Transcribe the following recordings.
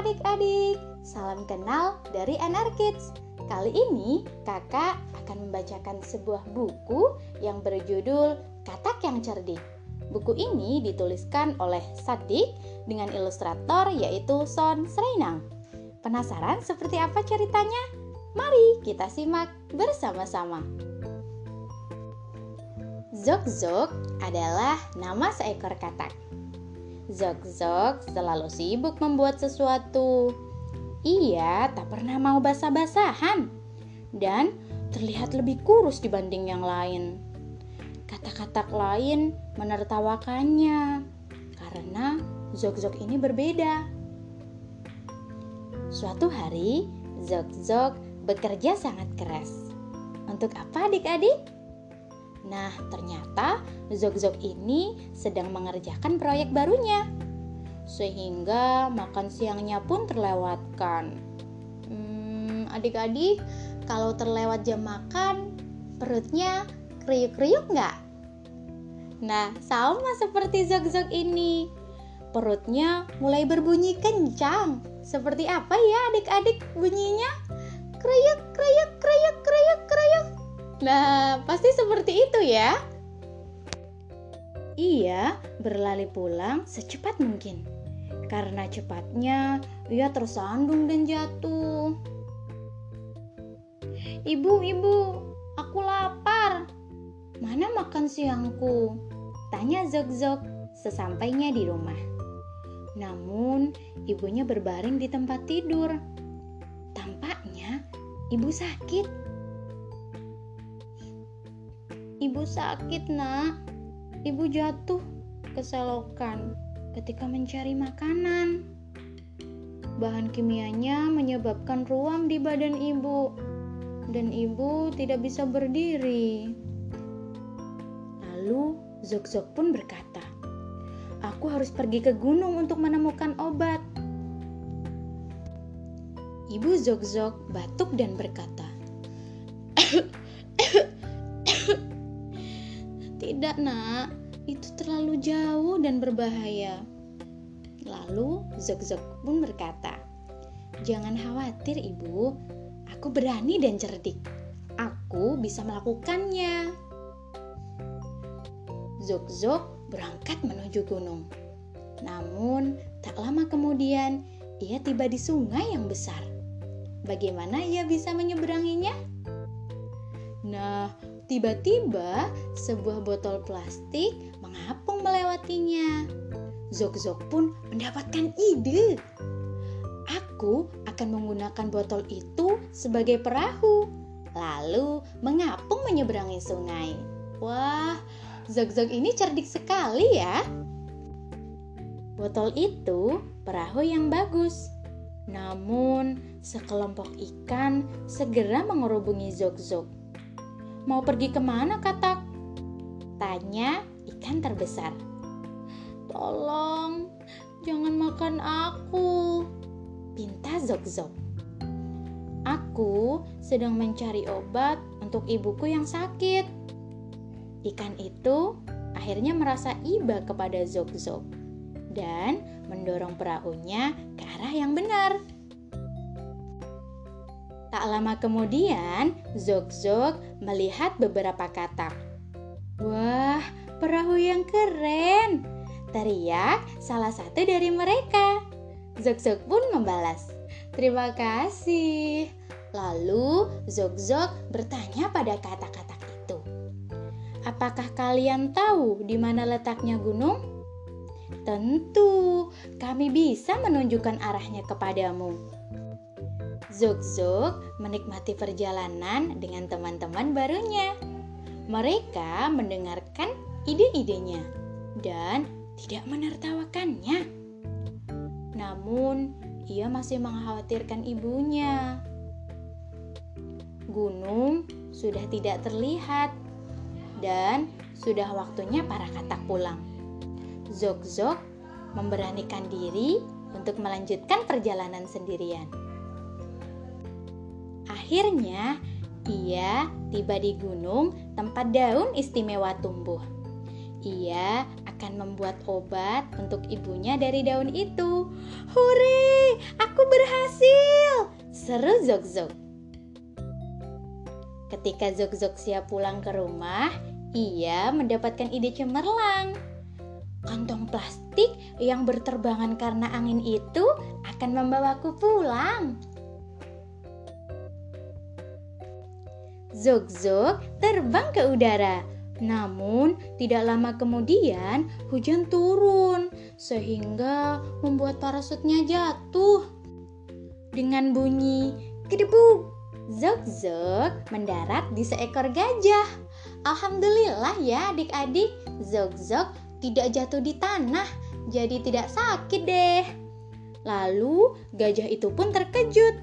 adik-adik, salam kenal dari NR Kids. Kali ini kakak akan membacakan sebuah buku yang berjudul Katak yang Cerdik. Buku ini dituliskan oleh Sadik dengan ilustrator yaitu Son Sreinang. Penasaran seperti apa ceritanya? Mari kita simak bersama-sama. Zok Zok adalah nama seekor katak. Zok-Zok selalu sibuk membuat sesuatu. Ia tak pernah mau basah-basahan dan terlihat lebih kurus dibanding yang lain. Kata-kata lain menertawakannya karena Zok-Zok ini berbeda. Suatu hari, Zok-Zok bekerja sangat keras. Untuk apa adik-adik? Nah, ternyata Zog-Zog ini sedang mengerjakan proyek barunya. Sehingga makan siangnya pun terlewatkan. Hmm, adik-adik, kalau terlewat jam makan, perutnya kriuk-kriuk nggak? Nah, sama seperti Zog-Zog ini. Perutnya mulai berbunyi kencang. Seperti apa ya adik-adik bunyinya? Kriuk, kriuk, kriuk, kriuk, kriuk. Nah, pasti seperti itu ya. Ia berlari pulang secepat mungkin. Karena cepatnya, ia tersandung dan jatuh. Ibu, ibu, aku lapar. Mana makan siangku? Tanya Zog-Zog sesampainya di rumah. Namun, ibunya berbaring di tempat tidur. Tampaknya ibu sakit Ibu sakit, Nak. Ibu jatuh ke selokan ketika mencari makanan. Bahan kimianya menyebabkan ruam di badan ibu, dan ibu tidak bisa berdiri. Lalu Zok-Zok pun berkata, "Aku harus pergi ke gunung untuk menemukan obat." Ibu Zok-Zok batuk dan berkata, Tidak, Nak. Itu terlalu jauh dan berbahaya. Lalu Zog-Zog pun berkata, Jangan khawatir, Ibu. Aku berani dan cerdik. Aku bisa melakukannya. Zog-Zog berangkat menuju gunung. Namun, tak lama kemudian ia tiba di sungai yang besar. Bagaimana ia bisa menyeberanginya? Nah, Tiba-tiba sebuah botol plastik mengapung melewatinya. Zok-Zok pun mendapatkan ide. Aku akan menggunakan botol itu sebagai perahu, lalu mengapung menyeberangi sungai. Wah, Zok-Zok ini cerdik sekali ya. Botol itu perahu yang bagus. Namun, sekelompok ikan segera mengerubungi Zok-Zok. Mau pergi ke mana katak? Tanya ikan terbesar. Tolong, jangan makan aku. Pinta Zok-Zok. Aku sedang mencari obat untuk ibuku yang sakit. Ikan itu akhirnya merasa iba kepada Zok-Zok dan mendorong perahunya ke arah yang benar. Tak lama kemudian, Zog-Zog melihat beberapa katak. Wah, perahu yang keren! Teriak salah satu dari mereka. Zog-Zog pun membalas. Terima kasih. Lalu Zog-Zog bertanya pada katak-katak itu. Apakah kalian tahu di mana letaknya gunung? Tentu, kami bisa menunjukkan arahnya kepadamu. Zog-Zog menikmati perjalanan dengan teman-teman barunya. Mereka mendengarkan ide-idenya dan tidak menertawakannya. Namun, ia masih mengkhawatirkan ibunya. Gunung sudah tidak terlihat dan sudah waktunya para katak pulang. Zog-Zog memberanikan diri untuk melanjutkan perjalanan sendirian. Akhirnya, ia tiba di gunung tempat daun istimewa tumbuh. ia akan membuat obat untuk ibunya dari daun itu. Hore, aku berhasil! Seru Zok-Zok. Ketika Zok-Zok siap pulang ke rumah, ia mendapatkan ide cemerlang. Kantong plastik yang berterbangan karena angin itu akan membawaku pulang. Zok-Zok terbang ke udara namun, tidak lama kemudian hujan turun sehingga membuat parasutnya jatuh. Dengan bunyi kedebuk, Zok-Zok mendarat di seekor gajah. Alhamdulillah ya adik-adik, Zok-Zok tidak jatuh di tanah, jadi tidak sakit deh. Lalu gajah itu pun terkejut.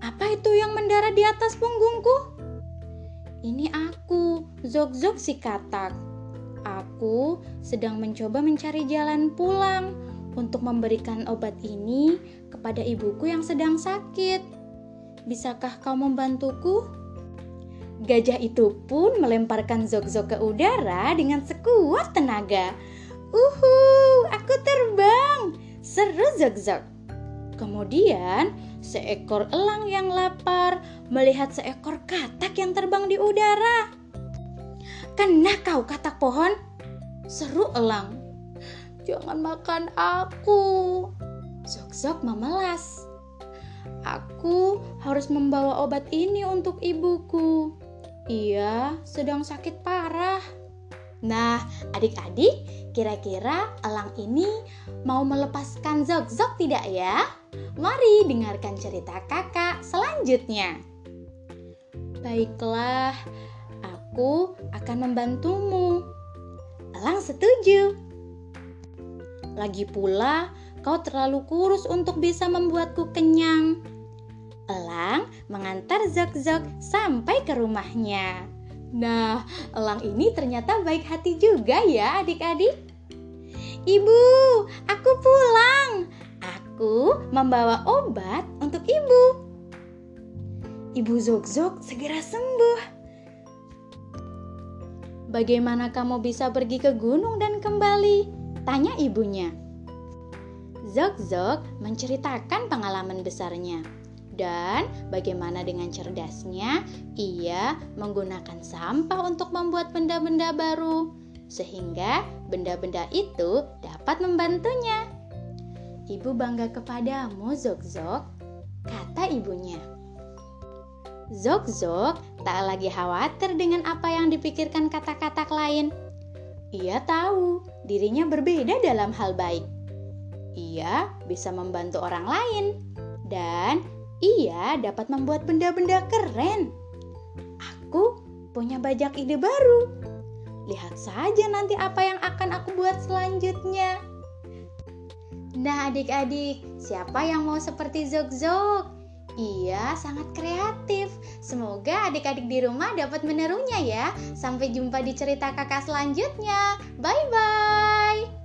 Apa itu yang mendarat di atas punggungku? Ini aku, Zok-Zok si katak. Aku sedang mencoba mencari jalan pulang untuk memberikan obat ini kepada ibuku yang sedang sakit. Bisakah kau membantuku? Gajah itu pun melemparkan Zok-Zok ke udara dengan sekuat tenaga. Uhu, aku terbang! Seru Zok-Zok. Kemudian seekor elang yang lapar melihat seekor katak yang terbang di udara. Kena kau katak pohon? Seru elang. Jangan makan aku. Zok-zok memelas. Aku harus membawa obat ini untuk ibuku. Ia sedang sakit parah. Nah, adik-adik, kira-kira elang ini mau melepaskan Zok-Zok tidak ya? Mari dengarkan cerita kakak selanjutnya. Baiklah, aku akan membantumu. Elang setuju. Lagi pula, kau terlalu kurus untuk bisa membuatku kenyang. Elang mengantar Zok-Zok sampai ke rumahnya. Nah, elang ini ternyata baik hati juga ya adik-adik. Ibu, aku pulang. Aku membawa obat untuk ibu. Ibu Zok-Zok segera sembuh. Bagaimana kamu bisa pergi ke gunung dan kembali? Tanya ibunya. Zok-Zok menceritakan pengalaman besarnya dan bagaimana dengan cerdasnya ia menggunakan sampah untuk membuat benda-benda baru, sehingga benda-benda itu dapat membantunya. Ibu bangga kepadamu, Zok-Zok, kata ibunya. Zok-Zok tak lagi khawatir dengan apa yang dipikirkan kata-kata lain. Ia tahu dirinya berbeda dalam hal baik. Ia bisa membantu orang lain dan ia dapat membuat benda-benda keren. Aku punya banyak ide baru. Lihat saja nanti apa yang akan aku buat selanjutnya. Nah, adik-adik, siapa yang mau seperti Zok-Zok? Ia sangat kreatif. Semoga adik-adik di rumah dapat menerunya ya. Sampai jumpa di cerita kakak selanjutnya. Bye bye.